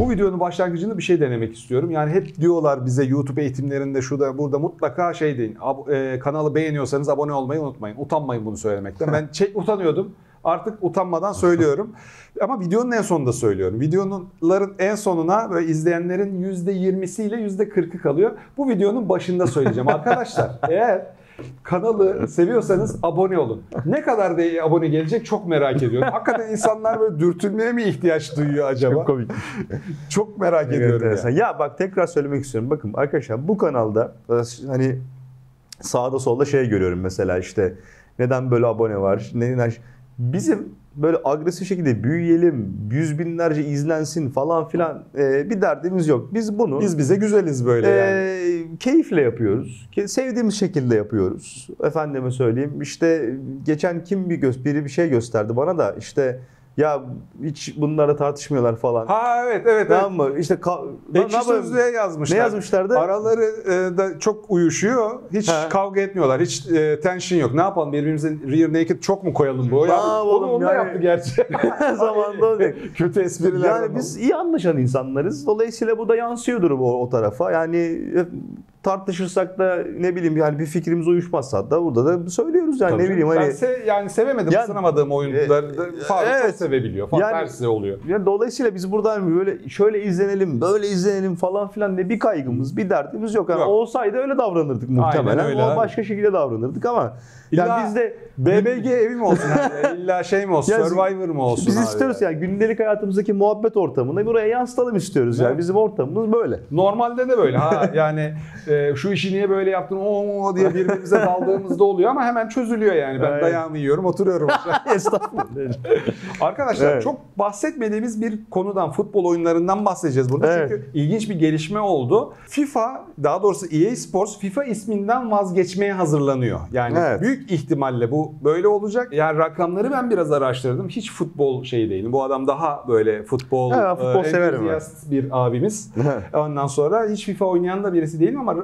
Bu videonun başlangıcında bir şey denemek istiyorum. Yani hep diyorlar bize YouTube eğitimlerinde şurada burada mutlaka şey deyin. E, kanalı beğeniyorsanız abone olmayı unutmayın. Utanmayın bunu söylemekten. Ben çek utanıyordum. Artık utanmadan söylüyorum. Ama videonun en sonunda söylüyorum. Videoların en sonuna böyle izleyenlerin %20'siyle %40'ı kalıyor. Bu videonun başında söyleyeceğim. Arkadaşlar eğer kanalı seviyorsanız abone olun. Ne kadar da abone gelecek çok merak ediyorum. Hakikaten insanlar böyle dürtülmeye mi ihtiyaç duyuyor acaba? Çok komik. Çok merak ediyorum. Enteresan. yani. Ya bak tekrar söylemek istiyorum. Bakın arkadaşlar bu kanalda e, hani sağda solda şey görüyorum mesela işte neden böyle abone var? Neden bizim böyle agresif şekilde büyüyelim, yüz binlerce izlensin falan filan e, bir derdimiz yok. Biz bunu Biz bize güzeliz böyle e, yani. keyifle yapıyoruz. Sevdiğimiz şekilde yapıyoruz. Efendime söyleyeyim işte geçen kim bir göz biri bir şey gösterdi bana da işte ya hiç bunlara tartışmıyorlar falan. Ha evet evet. Tamam mı? İşte ka- Ekşi? Sözlüğe yazmışlar. Ne yazmışlardı? Araları e, da çok uyuşuyor. Hiç He. kavga etmiyorlar. Hiç e, tension yok. Ne yapalım birbirimizin rear naked çok mu koyalım bu? Ya, yapalım onu, onu da yani? yaptı gerçi. Zamanında olacak. Kötü espriler. Yani biz iyi anlaşan insanlarız. Dolayısıyla bu da yansıyordur o, o tarafa. Yani e, tartışırsak da ne bileyim yani bir fikrimiz uyuşmazsa da burada da söylüyoruz yani Tabii ne canım. bileyim ben hani. se- yani sevemedim, Yani- ısınamadığım oyuncuları da Faruk çok evet. sevebiliyor. Faruk Yani- tersi oluyor. Yani dolayısıyla biz buradan böyle şöyle izlenelim, böyle izlenelim falan filan ne bir kaygımız, bir derdimiz yok. Yani Yok. olsaydı öyle davranırdık muhtemelen. öyle o başka şekilde davranırdık ama İlla yani biz de BBG evi mi olsun? abi? İlla şey mi olsun? Survivor mu olsun? biz abi? istiyoruz yani gündelik hayatımızdaki muhabbet ortamını buraya yansıtalım istiyoruz yani. Evet. Bizim ortamımız böyle. Normalde de böyle. Ha yani e, şu işi niye böyle yaptın o diye birbirimize daldığımızda oluyor ama hemen çözülüyor yani. Ben Evet. dayağımı yiyorum, oturuyorum. Estağfurullah. Arkadaşlar Evet. çok bahsetmediğimiz bir konudan, futbol oyunlarından bahsedeceğiz burada. Evet. Çünkü ilginç bir gelişme oldu. FIFA, daha doğrusu EA Sports FIFA isminden vazgeçmeye hazırlanıyor. Yani Evet. büyük ihtimalle bu böyle olacak. Yani rakamları ben biraz araştırdım. Hiç futbol şeyi değilim. Bu adam daha böyle futbol, Evet, futbol e, severim bir abimiz. Ondan sonra hiç FIFA oynayan da birisi değilim ama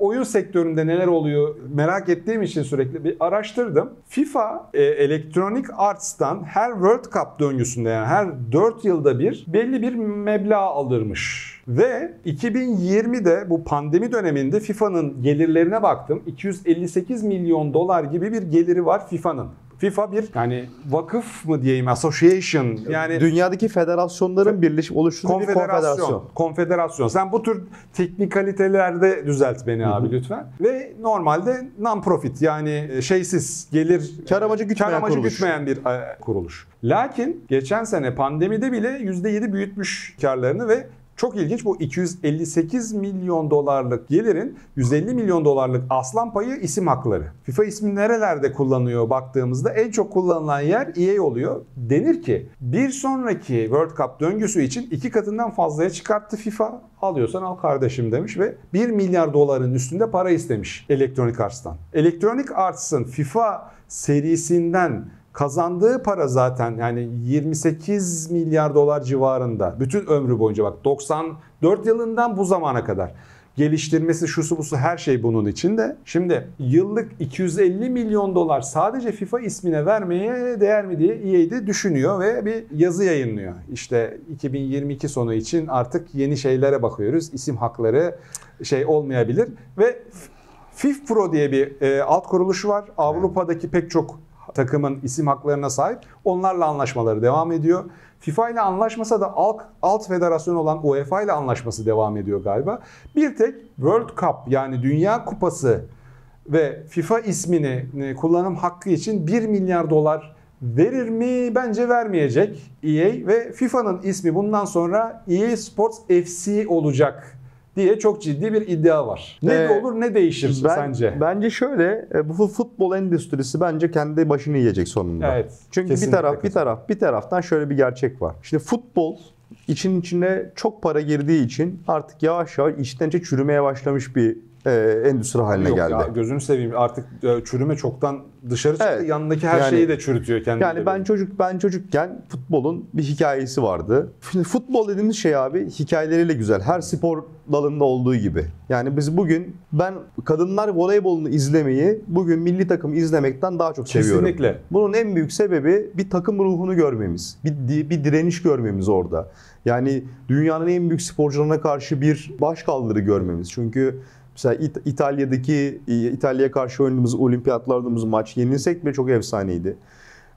oyun sektöründe neler oluyor merak ettiğim için sürekli bir araştırdım. FIFA e, Electronic Arts'tan her World Cup döngüsünde yani her 4 yılda bir belli bir meblağ alırmış. Ve 2020'de bu pandemi döneminde FIFA'nın gelirlerine baktım. 258 milyon dolar gibi bir geliri var FIFA'nın. FIFA bir yani vakıf mı diyeyim association yani Dünyadaki federasyonların birleşip oluşturduğu bir Konfederasyon. konfederasyon. Konfederasyon. Sen bu tür teknikalitelerde düzelt beni abi lütfen. Ve normalde non-profit yani şeysiz gelir Kar amacı gütmeyen kar amacı kuruluş. gütmeyen bir e, kuruluş. Lakin geçen sene pandemide bile %7 büyütmüş karlarını ve çok ilginç bu 258 milyon dolarlık gelirin 150 milyon dolarlık aslan payı isim hakları. FIFA ismi nerelerde kullanıyor baktığımızda en çok kullanılan yer EA oluyor. Denir ki bir sonraki World Cup döngüsü için iki katından fazlaya çıkarttı FIFA. Alıyorsan al kardeşim demiş ve 1 milyar doların üstünde para istemiş Electronic Arts'tan. Electronic Arts'ın FIFA serisinden kazandığı para zaten yani 28 milyar dolar civarında. Bütün ömrü boyunca bak 94 yılından bu zamana kadar. Geliştirmesi şusu busu her şey bunun içinde. Şimdi yıllık 250 milyon dolar sadece FIFA ismine vermeye değer mi diye EA'de düşünüyor ve bir yazı yayınlıyor. İşte 2022 sonu için artık yeni şeylere bakıyoruz. İsim hakları şey olmayabilir ve FIF Pro diye bir e, alt kuruluşu var. Avrupa'daki pek çok takımın isim haklarına sahip. Onlarla anlaşmaları devam ediyor. FIFA ile anlaşmasa da alt, alt federasyon olan UEFA ile anlaşması devam ediyor galiba. Bir tek World Cup yani Dünya Kupası ve FIFA ismini e, kullanım hakkı için 1 milyar dolar verir mi? Bence vermeyecek EA ve FIFA'nın ismi bundan sonra EA Sports FC olacak diye çok ciddi bir iddia var. Ne Ee, olur ne değişir Ben- sence? Bence şöyle e, bu futbol endüstrisi bence kendi başını yiyecek sonunda. Evet, Çünkü bir taraf bir taraf bir taraftan şöyle bir gerçek var. Şimdi futbol için içine çok para girdiği için artık yavaş yavaş içten içe çürümeye başlamış bir e, endüstri haline Yok geldi. ya gözünü seveyim artık e, çürüme çoktan dışarı çıktı. Evet. Yanındaki her Yani- şeyi de çürütüyor kendini. Yani ben çocuk ben çocukken futbolun bir hikayesi vardı. Şimdi futbol dediğimiz şey abi hikayeleriyle güzel. Her spor dalında olduğu gibi. Yani biz bugün ben kadınlar voleybolunu izlemeyi bugün milli takım izlemekten daha çok seviyorum. Kesinlikle. Bunun en büyük sebebi bir takım ruhunu görmemiz. Bir, bir direniş görmemiz orada. Yani dünyanın en büyük sporcularına karşı bir başkaldırı görmemiz. Çünkü mesela İt- İtalya'daki İtalya'ya karşı oynadığımız olimpiyatlardığımız maç yenilsek bile çok efsaneydi.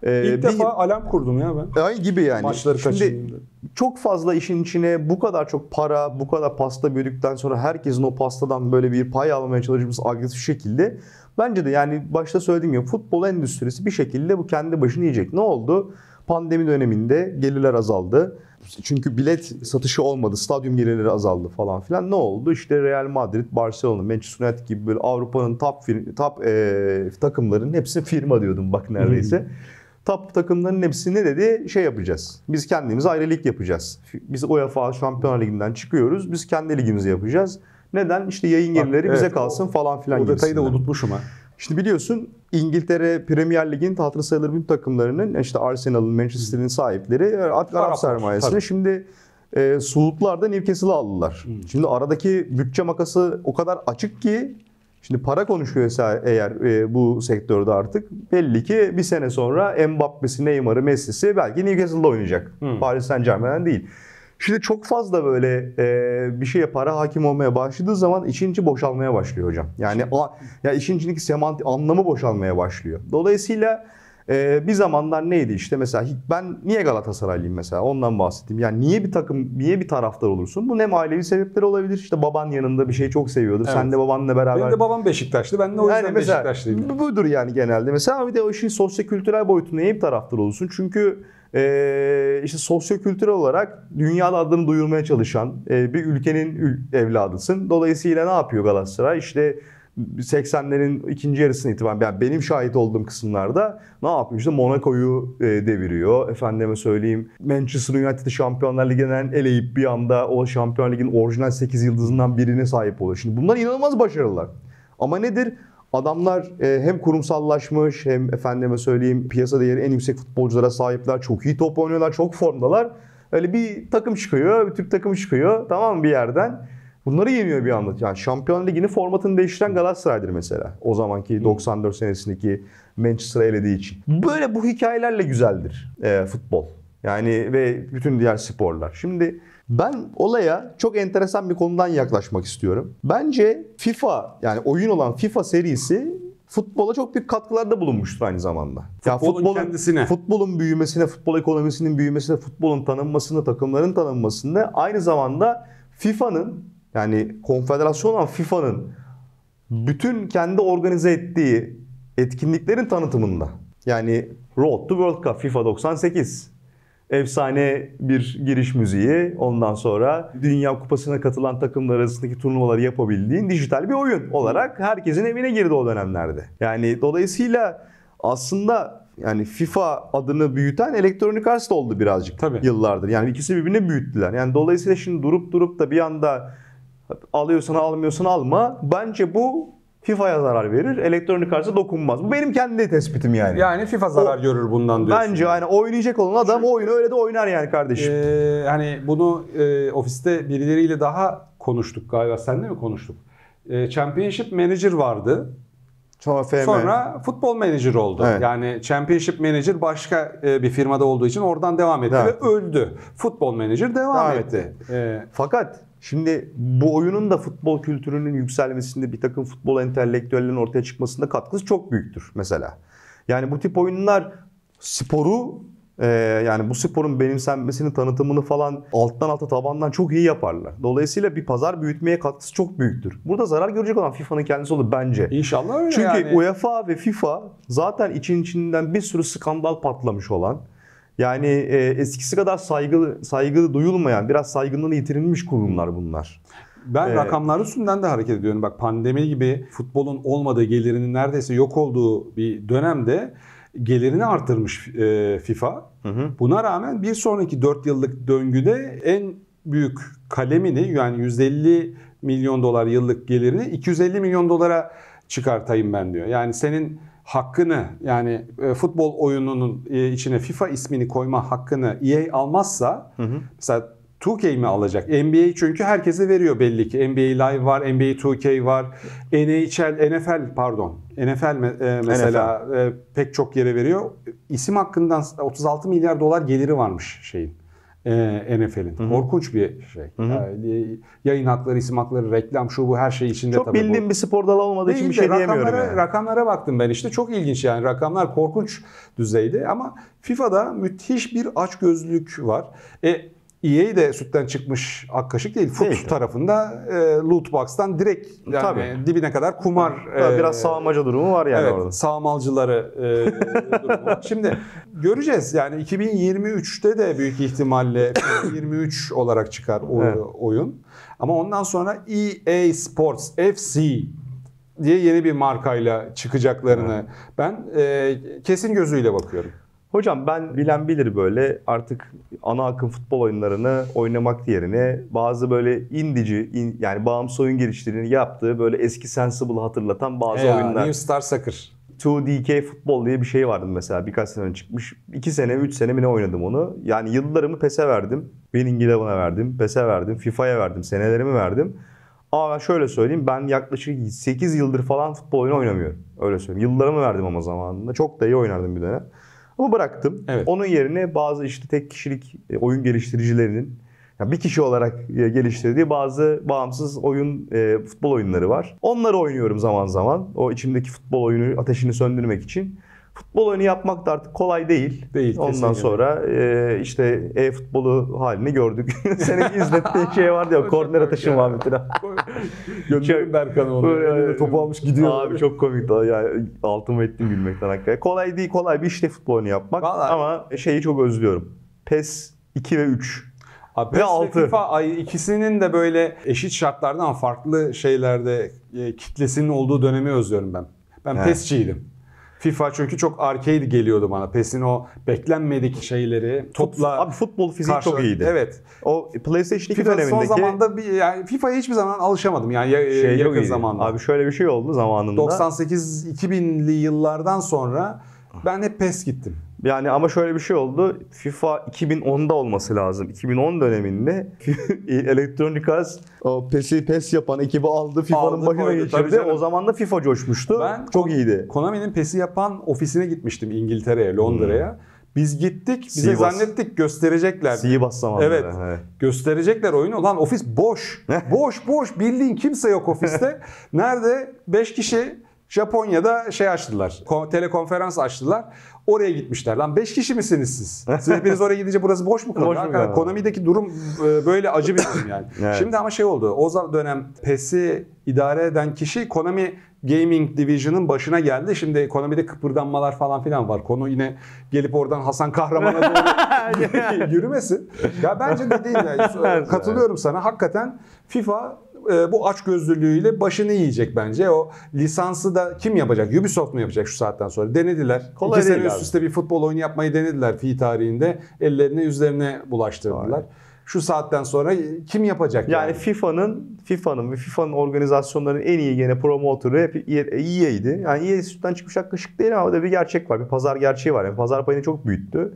Ee, İlk bir- defa alarm kurdum ya ben. Ay gibi yani. Maçları Şimdi çok fazla işin içine bu kadar çok para, bu kadar pasta böldükten sonra herkesin o pastadan böyle bir pay almaya çalışması agresif şekilde bence de yani başta söylediğim gibi futbol endüstrisi bir şekilde bu kendi başını yiyecek. Ne oldu? Pandemi döneminde gelirler azaldı. Çünkü bilet satışı olmadı, stadyum gelirleri azaldı falan filan. Ne oldu? İşte Real Madrid, Barcelona, Manchester United gibi böyle Avrupa'nın top top eee, takımların hepsi firma diyordum bak neredeyse. Top takımların hepsi ne dedi? Şey yapacağız. Biz kendimiz ayrı lig yapacağız. Biz UEFA Şampiyonlar Ligi'nden çıkıyoruz. Biz kendi ligimizi yapacağız. Neden? İşte yayın Bak, gelirleri bize evet, kalsın falan filan O detayı da unutmuşum ha. Şimdi biliyorsun İngiltere Premier Lig'in hatırı sayılır bütün takımlarının işte Arsenal'ın, Manchester'ın sahipleri e, Arap Araplar, sermayesini tabii. şimdi e, Suudlardan Newcastle'ı aldılar. Şimdi aradaki bütçe makası o kadar açık ki şimdi para konuşuyorsa eğer e, bu sektörde artık belli ki bir sene sonra Mbappe'si, Neymar'ı, Messi'si belki Newcastle'da oynayacak. Hmm. Paris Saint Germain'den değil. Şimdi çok fazla böyle e, bir şeye para hakim olmaya başladığı zaman için içi boşalmaya başlıyor hocam. Yani a, ya işin içindeki semantik anlamı boşalmaya başlıyor. Dolayısıyla e, bir zamanlar neydi işte mesela ben niye Galatasaraylıyım mesela ondan bahsedeyim. Yani niye bir takım niye bir taraftar olursun? Bu ne ailevi sebepleri olabilir. İşte baban yanında bir şeyi çok seviyordur. Evet. Sen de babanla beraber Benim de babam Beşiktaşlı. Ben de o yüzden yani mesela Beşiktaşlıyım. bu- budur yani genelde. Mesela bir de o işin sosyokültürel boyutuna iyi bir taraftar olursun. Çünkü e, işte sosyokültürel olarak dünyada adını duyurmaya çalışan e, bir ülkenin ül- evladısın. Dolayısıyla ne yapıyor Galatasaray? İşte 80'lerin ikinci yarısına itibaren yani benim şahit olduğum kısımlarda ne yapıyor? İşte Monaco'yu e, deviriyor. Efendime söyleyeyim Manchester United'ı Şampiyonlar Ligi'nden eleyip bir anda o Şampiyonlar Ligi'nin orijinal 8 yıldızından birine sahip oluyor. Şimdi bunlar inanılmaz başarılar. Ama nedir? Adamlar e, hem kurumsallaşmış hem efendime söyleyeyim piyasa değeri en yüksek futbolculara sahipler. Çok iyi top oynuyorlar, çok formdalar. Öyle bir takım çıkıyor, bir Türk takımı çıkıyor tamam mı bir yerden. Bunları yeniyor bir anda. Yani Şampiyon Ligi'nin formatını değiştiren Galatasaray'dır mesela. O zamanki 94 senesindeki Manchester'ı elediği için. Böyle bu hikayelerle güzeldir e, futbol. Yani ve bütün diğer sporlar. Şimdi ben olaya çok enteresan bir konudan yaklaşmak istiyorum. Bence FIFA yani oyun olan FIFA serisi futbola çok büyük katkılarda bulunmuştur aynı zamanda. Ya Futbolun kendisine. Futbolun büyümesine, futbol ekonomisinin büyümesine, futbolun tanınmasına, takımların tanınmasında aynı zamanda FIFA'nın yani konfederasyon olan FIFA'nın bütün kendi organize ettiği etkinliklerin tanıtımında. Yani Road to World Cup FIFA 98 efsane bir giriş müziği. Ondan sonra Dünya Kupası'na katılan takımlar arasındaki turnuvaları yapabildiğin dijital bir oyun olarak herkesin evine girdi o dönemlerde. Yani dolayısıyla aslında yani FIFA adını büyüten Electronic Arts da oldu birazcık Tabii. yıllardır. Yani ikisi birbirini büyüttüler. Yani dolayısıyla şimdi durup durup da bir anda alıyorsan almıyorsan alma. Bence bu FIFA'ya zarar verir. Electronic Arts'a dokunmaz. Bu benim kendi tespitim yani. Yani FIFA zarar O- görür bundan diyorsun. Bence yani oynayacak olan adam o oyunu öyle de oynar yani kardeşim. Ee, hani bunu e, ofiste birileriyle daha konuştuk galiba. Senle mi konuştuk? Ee, Championship Manager vardı. Sonra FM. Sonra futbol manager oldu. Evet. Yani Championship Manager başka e, bir firmada olduğu için oradan devam etti Evet. ve öldü. Futbol Manager devam, Devam etti. Ee, Fakat şimdi bu oyunun da futbol kültürünün yükselmesinde bir takım futbol entelektüellerinin ortaya çıkmasında katkısı çok büyüktür mesela. Yani bu tip oyunlar sporu e, yani bu sporun benimsenmesinin tanıtımını falan alttan alta tabandan çok iyi yaparlar. Dolayısıyla bir pazar büyütmeye katkısı çok büyüktür. Burada zarar görecek olan FIFA'nın kendisi olur bence. inşallah öyle Çünkü yani. UEFA ve FIFA zaten için içinden bir sürü skandal patlamış olan yani e, eskisi kadar saygı saygı duyulmayan, biraz saygınlığını yitirilmiş kurumlar bunlar. Ben Ee, rakamlar üstünden de hareket ediyorum. Bak pandemi gibi futbolun olmadığı, gelirinin neredeyse yok olduğu bir dönemde gelirini artırmış e, FIFA. Buna rağmen bir sonraki 4 yıllık döngüde en büyük kalemini yani 150 milyon dolar yıllık gelirini 250 milyon dolara çıkartayım ben diyor. Yani senin hakkını yani e, futbol oyununun e, içine FIFA ismini koyma hakkını EA almazsa mesela 2K mi alacak? NBA çünkü herkese veriyor belli ki. NBA Live var, NBA 2K var, NHL, NFL pardon. NFL e, mesela e, pek çok yere veriyor. İsim hakkından 36 milyar dolar geliri varmış şeyin. E, NFL'in. Korkunç bir şey. Yani yayın hakları, isim hakları, reklam, şu bu her şey içinde Çok tabii bu. bildiğim bir spor dalı olmadığı için Değil bir şey de diyemiyorum rakamlara, yani. rakamlara baktım ben işte çok ilginç yani rakamlar korkunç düzeyde ama FIFA'da müthiş bir açgözlülük var. E EA de sütten çıkmış ak kaşık değil. Foot Değil. tarafında e, loot box'tan direkt yani Tabii. dibine kadar kumar. e, Biraz sağmaca durumu var yani evet, orada. sağmalcıları e, durumu. Şimdi göreceğiz yani 2023'te de büyük ihtimalle 23 olarak çıkar o Evet. oyun. Ama ondan sonra EA Sports FC diye yeni bir markayla çıkacaklarını ben e, kesin gözüyle bakıyorum. Hocam ben bilen bilir böyle artık ana akım futbol oyunlarını oynamak yerine bazı böyle indici in- yani bağımsız oyun geliştirdiğini yaptığı böyle eski Sensible'ı hatırlatan bazı Ya, oyunlar. New Star Soccer. 2DK futbol diye bir şey vardı mesela birkaç sene çıkmış. 2 sene 3 sene mi ne oynadım onu. Yani yıllarımı PES'e verdim. Winning Eleven'a verdim. PES'e verdim. FIFA'ya verdim. Senelerimi verdim. Ama ben şöyle söyleyeyim ben yaklaşık 8 yıldır falan futbol oyunu oynamıyorum. Öyle söyleyeyim. Yıllarımı verdim ama zamanında. Çok da iyi oynardım bir dönem. Ama bıraktım. Evet. Onun yerine bazı işte tek kişilik e, oyun geliştiricilerinin ya bir kişi olarak e, geliştirdiği bazı bağımsız oyun e, futbol oyunları var. Onları oynuyorum zaman zaman. O içimdeki futbol oyunu ateşini söndürmek için. Futbol oyunu yapmak da artık kolay değil. Değil, Ondan kesinlikle. sonra e, işte e-futbolu halini gördük. Senin izlettiğin şey vardı ya korner atışı muhabbetine. Gönderin Berkan'ı onu. Topu almış gidiyor. Abi çok komikti. Yani altımı ettim gülmekten hakikaten. Kolay değil, kolay bir işte futbol oyunu yapmak. Vallahi- Ama şeyi çok özlüyorum. PES 2 ve 3. Abi PES ve altı. FIFA ay, ikisinin de böyle eşit şartlarda ama farklı şeylerde e, kitlesinin olduğu dönemi özlüyorum ben. Ben Evet. PES'ciydim. FIFA çünkü çok arcade geliyordu bana. PES'in o beklenmedik şeyleri topla Abi futbol fiziği çok karşıla- iyiydi. Evet. O PlayStation 2 FIFA son dönemindeki zamanda bir yani FIFA'ya hiçbir zaman alışamadım yani ya- şey çok yakın zamanda. Abi şöyle bir şey oldu zamanında. 98-2000'li yıllardan sonra ben hep PES gittim. Yani ama şöyle bir şey oldu. FIFA 2010'da olması lazım. 2010 döneminde Electronic Arts o PES'i PES yapan ekibi aldı. FIFA'nın başına geçirdi. O zaman da FIFA coşmuştu. Ben çok iyiydi. Konami'nin PES'i yapan ofisine gitmiştim İngiltere'ye, Londra'ya. Biz gittik, bize Sivas. zannettik gösterecekler. Sivas zamanında. Evet. Gösterecekler oyunu. Lan ofis boş. boş boş. Bildiğin kimse yok ofiste. Nerede? 5 kişi Japonya'da şey açtılar. ko- telekonferans açtılar. Oraya gitmişler. Lan 5 kişi misiniz siz? Siz hepiniz oraya gidince burası boş mu kalır? Boş Hakikaten durum e, böyle acı bir durum yani. Evet. Şimdi ama şey oldu. O dönem PES'i idare eden kişi Konami Gaming Division'ın başına geldi. Şimdi Konami'de kıpırdanmalar falan filan var. Konu yine gelip oradan Hasan Kahraman'a doğru yürümesin. Ya bence de değil. Yani. Katılıyorum sana. Hakikaten FIFA e, bu açgözlülüğüyle başını yiyecek bence. O lisansı da kim yapacak? Ubisoft mu yapacak şu saatten sonra? Denediler. Kolay İki sene üst üste bir futbol oyunu yapmayı denediler fi tarihinde. Ellerine yüzlerine bulaştırdılar. Şu saatten sonra kim yapacak? Yani FIFA'nın FIFA'nın ve FIFA'nın organizasyonlarının en iyi gene promotörü hep EA'ydi. Yani EA sütten çıkmış ak kaşık değil ama da bir gerçek var. Bir pazar gerçeği var. Yani pazar payını çok büyüttü.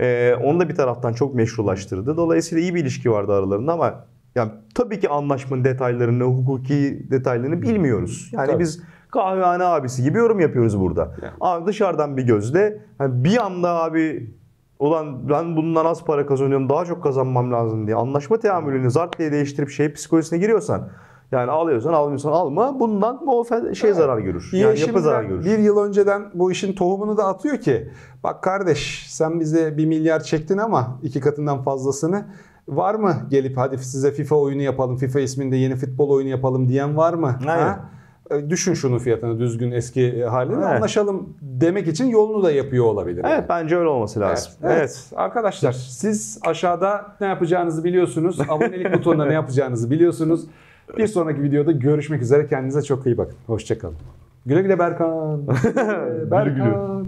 Ee, onu da bir taraftan çok meşrulaştırdı. Dolayısıyla iyi bir ilişki vardı aralarında ama yani tabii ki anlaşmanın detaylarını, hukuki detaylarını bilmiyoruz. Yani Tabii. biz kahvehane abisi gibi yorum yapıyoruz burada. Yani. Ama dışarıdan bir gözle hani bir anda abi ulan ben bundan az para kazanıyorum daha çok kazanmam lazım diye anlaşma teamülünü zart diye değiştirip şey psikolojisine giriyorsan yani alıyorsan almıyorsan alma bundan bu fe- şey zarar görür. Yani şimdi yapı zarar görür. bir yıl önceden bu işin tohumunu da atıyor ki bak kardeş sen bize bir milyar çektin ama iki katından fazlasını var mı gelip hadi size FIFA oyunu yapalım FIFA isminde yeni futbol oyunu yapalım diyen var mı? Aynen. Ha? E, Düşün şunun fiyatını düzgün eski halini Evet. anlaşalım demek için yolunu da yapıyor olabilir. Evet bence öyle olması lazım. Evet, Evet. evet. Arkadaşlar siz aşağıda ne yapacağınızı biliyorsunuz. Abonelik butonuna ne yapacağınızı biliyorsunuz. Bir sonraki videoda görüşmek üzere. Kendinize çok iyi bakın. Hoşçakalın. Güle güle Berkan. Güle güle. Berkan.